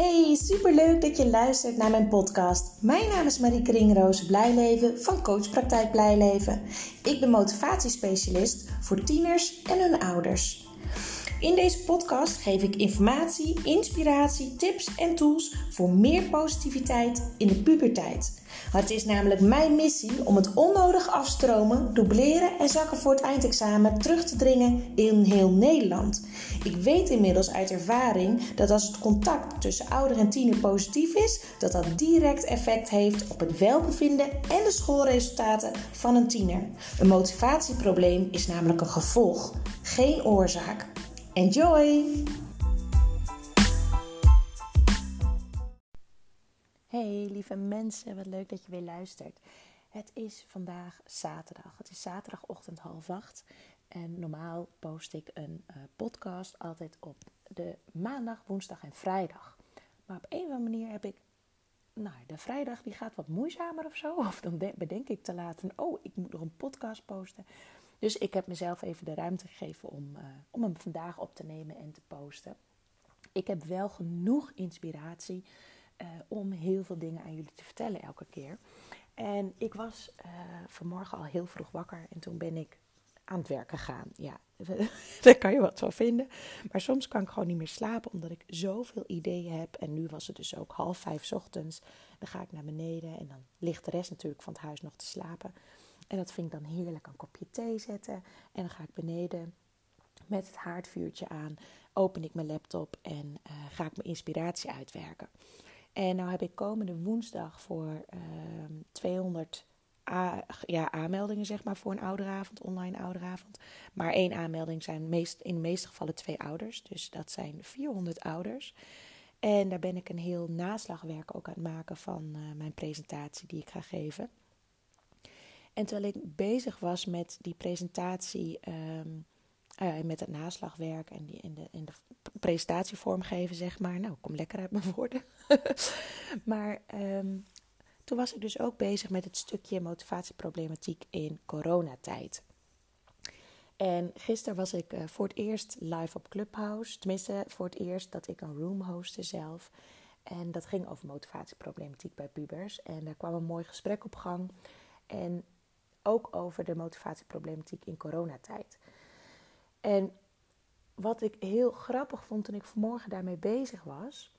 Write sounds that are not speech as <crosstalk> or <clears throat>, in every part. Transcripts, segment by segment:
Hey, superleuk dat je luistert naar mijn podcast. Mijn naam is Marieke Ringroos Blijleven van Coachpraktijk Blijleven. Ik ben motivatiespecialist voor tieners en hun ouders. In deze podcast geef ik informatie, inspiratie, tips en tools voor meer positiviteit in de puberteit. Het is namelijk mijn missie om het onnodig afstromen, dubleren en zakken voor het eindexamen terug te dringen in heel Nederland. Ik weet inmiddels uit ervaring dat als het contact tussen ouder en tiener positief is, dat dat direct effect heeft op het welbevinden en de schoolresultaten van een tiener. Een motivatieprobleem is namelijk een gevolg, geen oorzaak. Enjoy! Hey lieve mensen, wat leuk dat je weer luistert. Het is vandaag zaterdag. Het is zaterdagochtend half acht. En normaal post ik een uh, podcast altijd op de maandag, woensdag en vrijdag. Maar op een of andere manier heb ik, nou, de vrijdag die gaat wat moeizamer of zo. <laughs> Of dan bedenk ik te laten, oh, ik moet nog een podcast posten. Dus ik heb mezelf even de ruimte gegeven om, uh, om hem vandaag op te nemen en te posten. Ik heb wel genoeg inspiratie uh, om heel veel dingen aan jullie te vertellen elke keer. En ik was vanmorgen al heel vroeg wakker en toen ben ik aan het werken gegaan. Ja, <laughs> daar kan je wat van vinden. Maar soms kan ik gewoon niet meer slapen omdat ik zoveel ideeën heb. En nu was het dus ook half vijf ochtends. Dan ga ik naar beneden en dan ligt de rest natuurlijk van het huis nog te slapen. En dat vind ik dan heerlijk, een kopje thee zetten. En dan ga ik beneden met het haardvuurtje aan, open ik mijn laptop en uh, ga ik mijn inspiratie uitwerken. En nou heb ik komende woensdag voor uh, 200 ja, aanmeldingen zeg maar, voor een ouderavond, online ouderavond. Maar één aanmelding zijn meest, in de meeste gevallen twee ouders. Dus dat zijn 400 ouders. En daar ben ik een heel naslagwerk ook aan het maken van uh, mijn presentatie die ik ga geven. En terwijl ik bezig was met die presentatie, um, uh, met het naslagwerk en, die, in, de, in de presentatie vormgeven, zeg maar. Nou, kom lekker uit mijn woorden. <laughs> maar um, toen was ik dus ook bezig met het stukje motivatieproblematiek in coronatijd. En gisteren was ik uh, voor het eerst live op Clubhouse. Tenminste, voor het eerst dat ik een room hostte zelf. En dat ging over motivatieproblematiek bij pubers. En daar kwam een mooi gesprek op gang. En ook over de motivatieproblematiek in coronatijd. En wat ik heel grappig vond toen ik vanmorgen daarmee bezig was,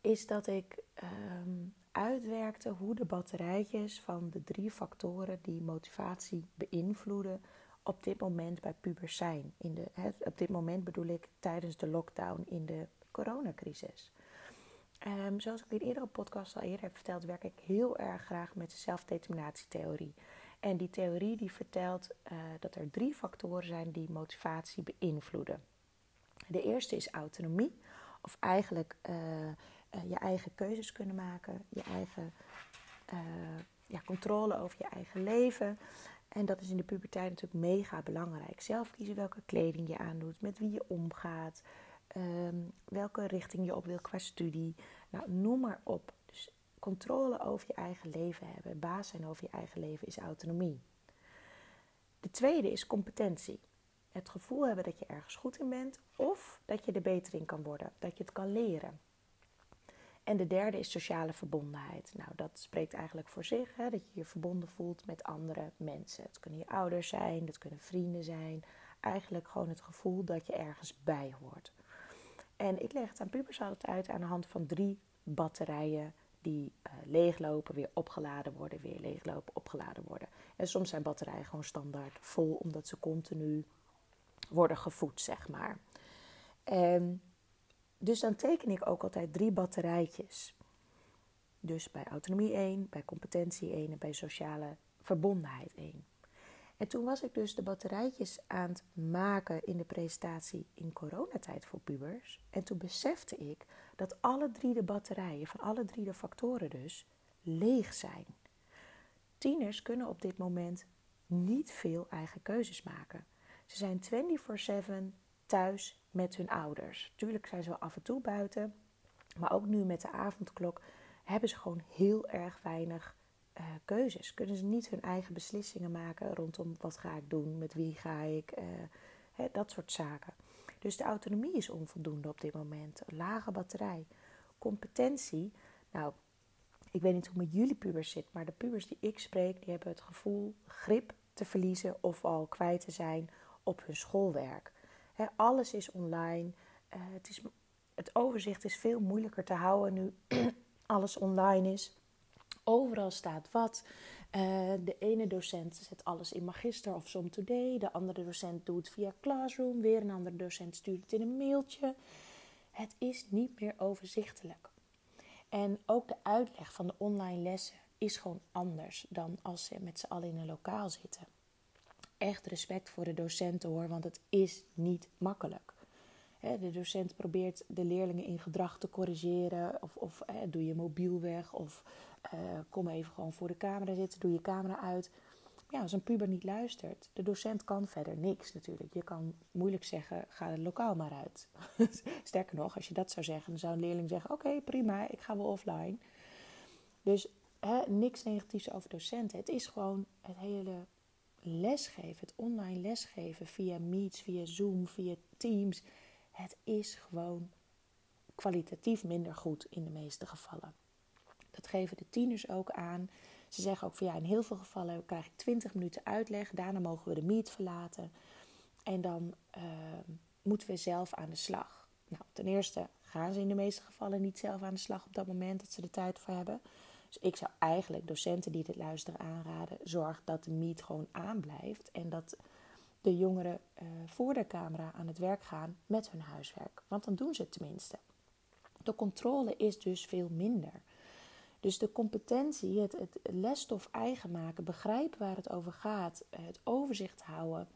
is dat ik um, uitwerkte hoe de batterijtjes van de drie factoren die motivatie beïnvloeden op dit moment bij pubers zijn. In de, op dit moment bedoel ik tijdens de lockdown in de coronacrisis. Um, zoals ik in eerdere podcast al eerder heb verteld, werk ik heel erg graag met de zelfdeterminatietheorie. En die theorie die vertelt uh, dat er drie factoren zijn die motivatie beïnvloeden. De eerste is autonomie, of eigenlijk uh, uh, je eigen keuzes kunnen maken, je eigen ja, controle over je eigen leven. En dat is in de puberteit natuurlijk mega belangrijk. Zelf kiezen welke kleding je aandoet, met wie je omgaat, um, welke richting je op wil qua studie. Nou, noem maar op controle over je eigen leven hebben, baas zijn over je eigen leven, is autonomie. De tweede is competentie. Het gevoel hebben dat je ergens goed in bent of dat je er beter in kan worden, dat je het kan leren. En de derde is sociale verbondenheid. Nou, dat spreekt eigenlijk voor zich, hè, dat je je verbonden voelt met andere mensen. Het kunnen je ouders zijn, dat kunnen vrienden zijn. Eigenlijk gewoon het gevoel dat je ergens bij hoort. En ik leg het aan pubers altijd uit aan de hand van drie batterijen die uh, leeglopen, weer opgeladen worden, weer leeglopen, opgeladen worden. En soms zijn batterijen gewoon standaard vol, omdat ze continu worden gevoed, zeg maar. En dus dan teken ik ook altijd drie batterijtjes. Dus bij autonomie 1, bij competentie 1 en bij sociale verbondenheid 1. En toen was ik dus de batterijtjes aan het maken in de presentatie in coronatijd voor pubers. En toen besefte ik dat alle drie de batterijen van alle drie de factoren dus leeg zijn. Tieners kunnen op dit moment niet veel eigen keuzes maken. Ze zijn 24/7 thuis met hun ouders. Tuurlijk zijn ze wel af en toe buiten, maar ook nu met de avondklok hebben ze gewoon heel erg weinig uh, keuzes. Kunnen ze niet hun eigen beslissingen maken rondom wat ga ik doen, met wie ga ik, uh, dat soort zaken. Dus de autonomie is onvoldoende op dit moment. Lage batterij. competentie. Nou, ik weet niet hoe met jullie pubers zit, maar de pubers die ik spreek, die hebben het gevoel grip te verliezen of al kwijt te zijn op hun schoolwerk. Alles is online. Uh, het, is, het overzicht is veel moeilijker te houden nu <clears throat> alles online is. Overal staat wat. Uh, de ene docent zet alles in Magister of Som Today. De andere docent doet het via Classroom. Weer een andere docent stuurt het in een mailtje. Het is niet meer overzichtelijk. En ook de uitleg van de online lessen is gewoon anders dan als ze met z'n allen in een lokaal zitten. Echt respect voor de docenten hoor, want het is niet makkelijk. De docent probeert de leerlingen in gedrag te corrigeren. Of, of doe je mobiel weg. Of uh, kom even gewoon voor de camera zitten. Doe je camera uit. Ja, als een puber niet luistert. De docent kan verder niks natuurlijk. Je kan moeilijk zeggen, ga het lokaal maar uit. <laughs> Sterker nog, als je dat zou zeggen, dan zou een leerling zeggen... Oké, prima, ik ga wel offline. Dus hè, niks negatiefs over docenten. Het is gewoon het hele lesgeven, het online lesgeven via Meets, via Zoom, via Teams het is gewoon kwalitatief minder goed in de meeste gevallen. Dat geven de tieners ook aan. Ze zeggen ook van ja, in heel veel gevallen krijg ik 20 minuten uitleg. Daarna mogen we de meet verlaten. En dan uh, moeten we zelf aan de slag. Nou, ten eerste gaan ze in de meeste gevallen niet zelf aan de slag op dat moment dat ze de tijd voor hebben. Dus ik zou eigenlijk docenten die dit luisteren aanraden: zorg dat de meet gewoon aanblijft. En dat de jongeren uh, voor de camera aan het werk gaan met hun huiswerk. Want dan doen ze het tenminste. De controle is dus veel minder. Dus de competentie, het, het lesstof eigen maken, begrijpen waar het over gaat, eh, het overzicht houden,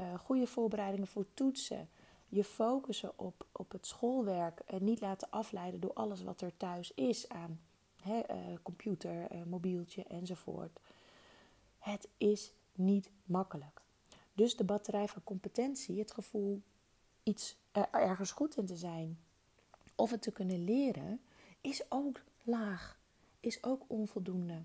uh, goede voorbereidingen voor toetsen, je focussen op, op het schoolwerk en niet laten afleiden door alles wat er thuis is aan hè, computer, mobieltje enzovoort. Het is niet makkelijk. Dus de batterij van competentie, het gevoel iets ergens goed in te zijn of het te kunnen leren, is ook laag, is ook onvoldoende.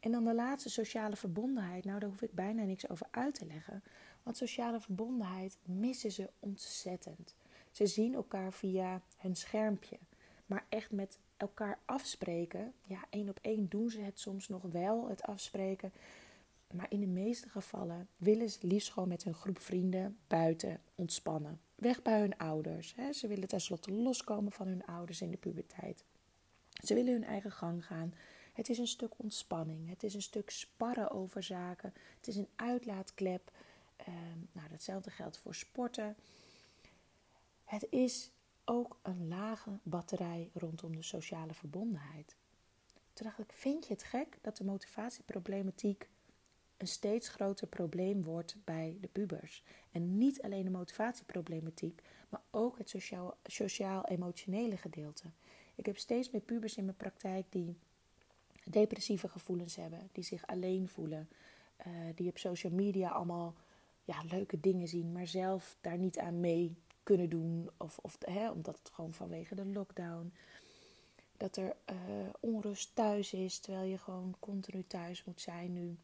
En dan de laatste sociale verbondenheid. Nou, daar hoef ik bijna niks over uit te leggen. Want sociale verbondenheid missen ze ontzettend. Ze zien elkaar via hun schermpje. Maar echt met elkaar afspreken. Ja, één op één doen ze het soms nog wel, het afspreken. Maar in de meeste gevallen willen ze liefst gewoon met hun groep vrienden buiten ontspannen. Weg bij hun ouders. Hè. Ze willen tenslotte loskomen van hun ouders in de puberteit. Ze willen hun eigen gang gaan. Het is een stuk ontspanning. Het is een stuk sparren over zaken. Het is een uitlaatklep. Ehm, nou, datzelfde geldt voor sporten. Het is ook een lage batterij rondom de sociale verbondenheid. Toen ik, vind je het gek dat de motivatieproblematiek een steeds groter probleem wordt bij de pubers. En niet alleen de motivatieproblematiek, maar ook het sociaal-emotionele gedeelte. Ik heb steeds meer pubers in mijn praktijk die depressieve gevoelens hebben, die zich alleen voelen, uh, die op social media allemaal ja, leuke dingen zien, maar zelf daar niet aan mee kunnen doen, of, of hè, omdat het gewoon vanwege de lockdown. Dat er uh, onrust thuis is, terwijl je gewoon continu thuis moet zijn nu.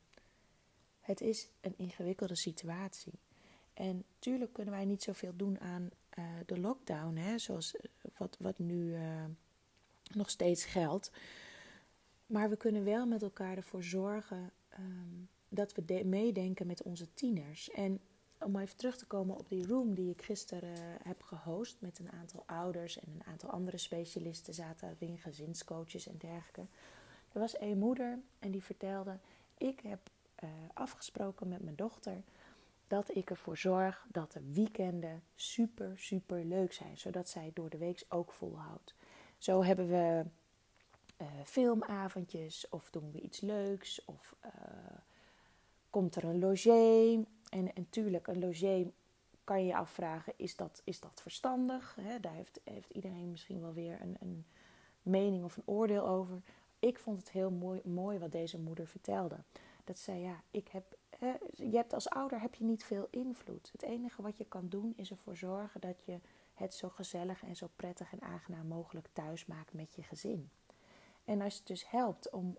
Het is een ingewikkelde situatie. En tuurlijk kunnen wij niet zoveel doen aan uh, de lockdown, hè, zoals eh, wat, wat nu nog steeds geldt. Maar we kunnen wel met elkaar ervoor zorgen um, dat we meedenken met onze tieners. En om even terug te komen op die room die ik gisteren heb gehost met een aantal ouders en een aantal andere specialisten zaten erin, gezinscoaches en dergelijke. Er was een moeder en die vertelde: Ik heb uh, afgesproken met mijn dochter dat ik ervoor zorg dat de weekenden super, super leuk zijn. Zodat zij door de week ook volhoudt. Zo hebben we uh, filmavondjes of doen we iets leuks of komt er een logé. En natuurlijk, een logé kan je je afvragen, is dat, is dat verstandig? Daar heeft, heeft iedereen misschien wel weer een, een mening of een oordeel over. Ik vond het heel mooi, mooi wat deze moeder vertelde. Dat zei, ja, ik heb, je hebt als ouder heb je niet veel invloed. Het enige wat je kan doen is ervoor zorgen dat je het zo gezellig en zo prettig en aangenaam mogelijk thuis maakt met je gezin. En als het dus helpt om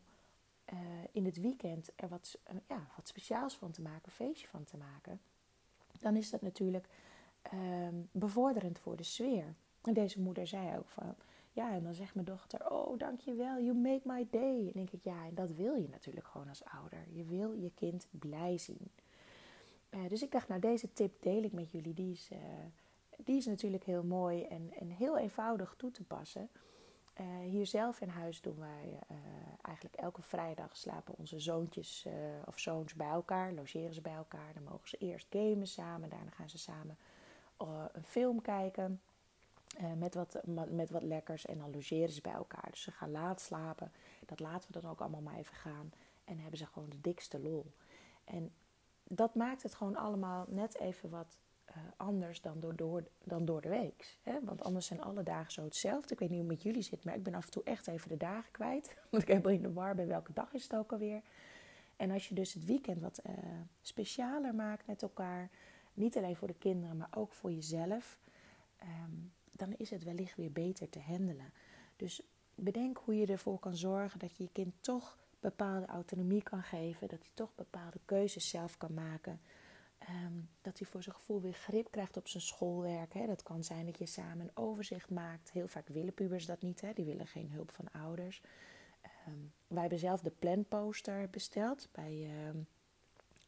uh, in het weekend er wat, uh, ja, wat speciaals van te maken, een feestje van te maken, dan is dat natuurlijk uh, bevorderend voor de sfeer. En deze moeder zei ook van, Ja, en dan zegt mijn dochter, oh dankjewel, you make my day. En denk ik, ja, en dat wil je natuurlijk gewoon als ouder. Je wil je kind blij zien. Uh, dus ik dacht, nou deze tip deel ik met jullie. Die is, die is natuurlijk heel mooi en, en heel eenvoudig toe te passen. Uh, hier zelf in huis doen wij eigenlijk elke vrijdag slapen onze zoontjes of zoons bij elkaar, logeren ze bij elkaar. Dan mogen ze eerst gamen samen, daarna gaan ze samen een film kijken. Met, wat, met wat lekkers en dan logeren ze bij elkaar. Dus ze gaan laat slapen. Dat laten we dan ook allemaal maar even gaan. En hebben ze gewoon de dikste lol. En dat maakt het gewoon allemaal net even wat uh, anders dan door, dan door de week. Hè? Want anders zijn alle dagen zo hetzelfde. Ik weet niet hoe het met jullie zit, maar ik ben af en toe echt even de dagen kwijt. <laughs> Want ik heb in de war bij welke dag is het ook alweer. En als je dus het weekend wat uh, specialer maakt met elkaar, niet alleen voor de kinderen, maar ook voor jezelf, um, dan is het wellicht weer beter te handelen. Dus bedenk hoe je ervoor kan zorgen dat je je kind toch bepaalde autonomie kan geven, dat hij toch bepaalde keuzes zelf kan maken. Um, dat hij voor zijn gevoel weer grip krijgt op zijn schoolwerk. Hè. Dat kan zijn dat je samen een overzicht maakt. Heel vaak willen pubers dat niet, hè. die willen geen hulp van ouders. Um, wij hebben zelf de planposter besteld bij um,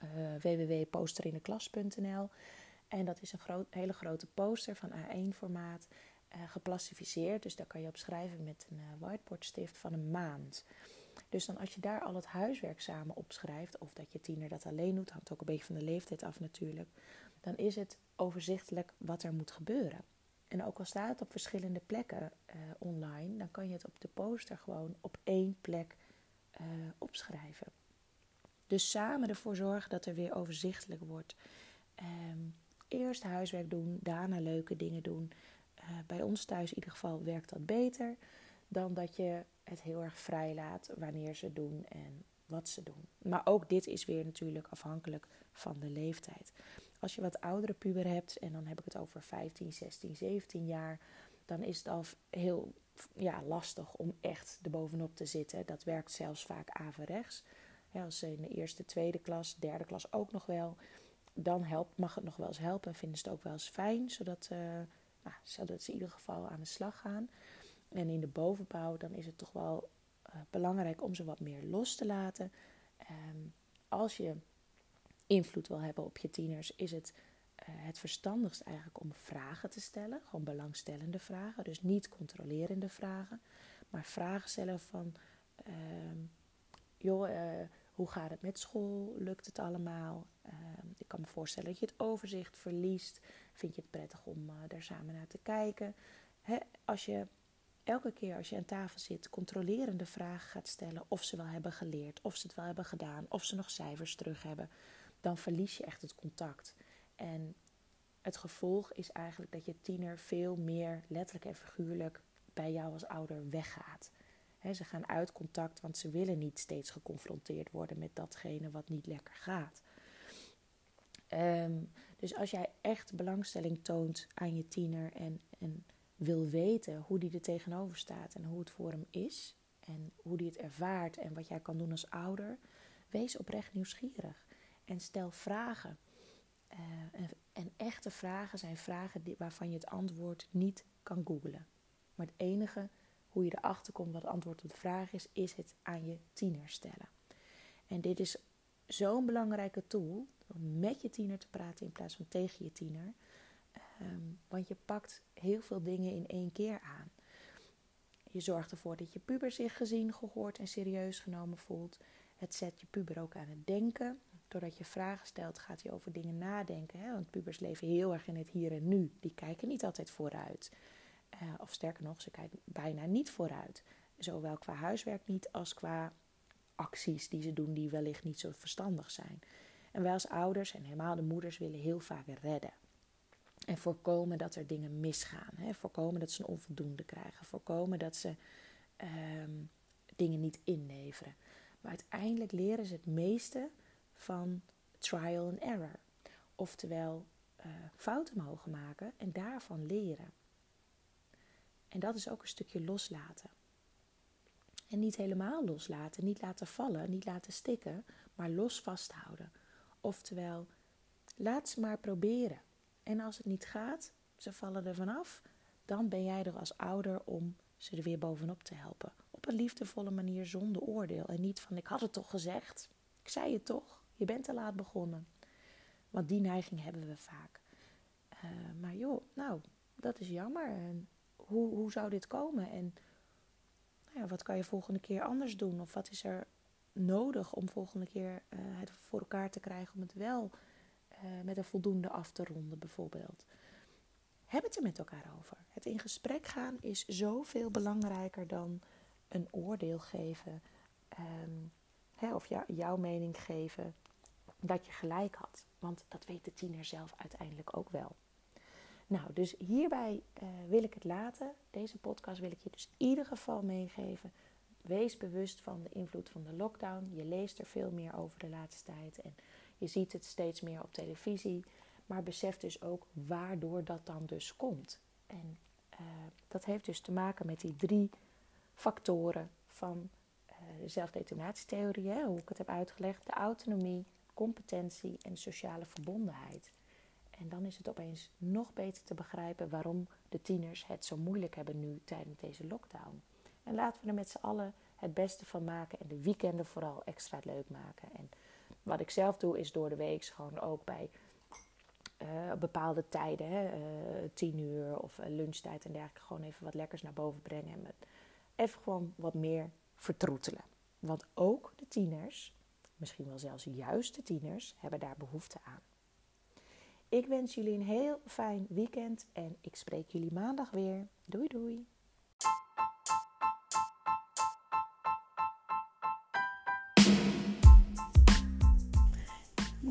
uh, www.posterineklas.nl. En dat is een groot, hele grote poster van A1-formaat, uh, eh, geplastificeerd. Dus daar kan je op schrijven met een uh, whiteboardstift van een maand. Dus dan als je daar al het huiswerk samen opschrijft, of dat je tiener dat alleen doet, hangt ook een beetje van de leeftijd af natuurlijk, dan is het overzichtelijk wat er moet gebeuren. En ook al staat het op verschillende plekken uh, online, dan kan je het op de poster gewoon op één plek uh, opschrijven. Dus samen ervoor zorgen dat er weer overzichtelijk wordt. Um, eerst huiswerk doen, daarna leuke dingen doen. Uh, bij ons thuis in ieder geval werkt dat beter dan dat je het heel erg vrij laat wanneer ze doen en wat ze doen. Maar ook dit is weer natuurlijk afhankelijk van de leeftijd. Als je wat oudere puber hebt, en dan heb ik het over 15, 16, 17 jaar, dan is het al heel ja, lastig om echt erbovenop te zitten. Dat werkt zelfs vaak averechts. Ja, als ze in de eerste, tweede klas, derde klas ook nog wel, dan helpt, mag het nog wel eens helpen en vinden ze het ook wel eens fijn, zodat, uh, nou, zodat ze in ieder geval aan de slag gaan. En in de bovenbouw, dan is het toch wel uh, belangrijk om ze wat meer los te laten. Um, als je invloed wil hebben op je tieners, is het uh, het verstandigst eigenlijk om vragen te stellen. Gewoon belangstellende vragen. Dus niet controlerende vragen. Maar vragen stellen van... Uh, joh, uh, hoe gaat het met school? Lukt het allemaal? Ehm, ik kan me voorstellen dat je het overzicht verliest. Vind je het prettig om daar samen naar te kijken? Als je elke keer als je aan tafel zit controlerende vragen gaat stellen of ze wel hebben geleerd, of ze het wel hebben gedaan, of ze nog cijfers terug hebben, dan verlies je echt het contact. En het gevolg is eigenlijk dat je tiener veel meer letterlijk en figuurlijk bij jou als ouder weggaat. ze gaan uit contact, want ze willen niet steeds geconfronteerd worden met datgene wat niet lekker gaat. Um, dus als jij echt belangstelling toont aan je tiener en, en wil weten hoe die er tegenover staat en hoe het voor hem is en hoe die het ervaart en wat jij kan doen als ouder, wees oprecht nieuwsgierig en stel vragen. Uh, en, echte vragen zijn vragen waarvan je het antwoord niet kan googlen. Maar het enige hoe je erachter komt wat het antwoord op de vraag is, is het aan je tiener stellen. En dit is zo'n belangrijke tool om met je tiener te praten in plaats van tegen je tiener. Um, want je pakt heel veel dingen in één keer aan. Je zorgt ervoor dat je puber zich gezien, gehoord en serieus genomen voelt. Het zet je puber ook aan het denken. Doordat je vragen stelt, gaat hij over dingen nadenken. Hè? Want pubers leven heel erg in het hier en nu. Die kijken niet altijd vooruit. Uh, of sterker nog, ze kijken bijna niet vooruit. Zowel qua huiswerk niet als qua acties die ze doen die wellicht niet zo verstandig zijn. En wij als ouders en helemaal de moeders willen heel vaak redden. En voorkomen dat er dingen misgaan. Hè? Voorkomen dat ze een onvoldoende krijgen. Voorkomen dat ze um, dingen niet inleveren. Maar uiteindelijk leren ze het meeste van trial and error. Oftewel uh, fouten mogen maken en daarvan leren. En dat is ook een stukje loslaten. En niet helemaal loslaten, niet laten vallen, niet laten stikken, maar los vasthouden. Oftewel, laat ze maar proberen. En als het niet gaat, ze vallen er vanaf, dan ben jij er als ouder om ze er weer bovenop te helpen. Op een liefdevolle manier zonder oordeel. En niet van ik had het toch gezegd. Ik zei het toch. Je bent te laat begonnen. Want die neiging hebben we vaak. Uh, maar joh, nou, dat is jammer. En hoe, hoe zou dit komen? En nou ja, wat kan je volgende keer anders doen? Of wat is er nodig om volgende keer uh, het voor elkaar te krijgen om het wel uh, met een voldoende af te ronden, bijvoorbeeld? Heb het er met elkaar over. Het in gesprek gaan is zoveel belangrijker dan een oordeel geven. Um, hè, of jou, jouw mening geven dat je gelijk had. Want dat weet de tiener zelf uiteindelijk ook wel. Nou, dus hierbij uh, wil ik het laten. Deze podcast wil ik je dus in ieder geval meegeven. Wees bewust van de invloed van de lockdown. Je leest er veel meer over de laatste tijd en je ziet het steeds meer op televisie. Maar besef dus ook waardoor dat dan dus komt. En uh, dat heeft dus te maken met die drie factoren van uh, de zelfdetonatietheorie, hoe ik het heb uitgelegd: de autonomie, competentie en sociale verbondenheid. En dan is het opeens nog beter te begrijpen waarom de tieners het zo moeilijk hebben nu tijdens deze lockdown. En laten we er met z'n allen het beste van maken en de weekenden vooral extra leuk maken. En wat ik zelf doe is door de week gewoon ook bij uh, bepaalde tijden, hè, uh, tien uur of uh, lunchtijd en dergelijke, gewoon even wat lekkers naar boven brengen. En even gewoon wat meer vertroetelen. Want ook de tieners, misschien wel zelfs juist de tieners, hebben daar behoefte aan. Ik wens jullie een heel fijn weekend en ik spreek jullie maandag weer. Doei doei!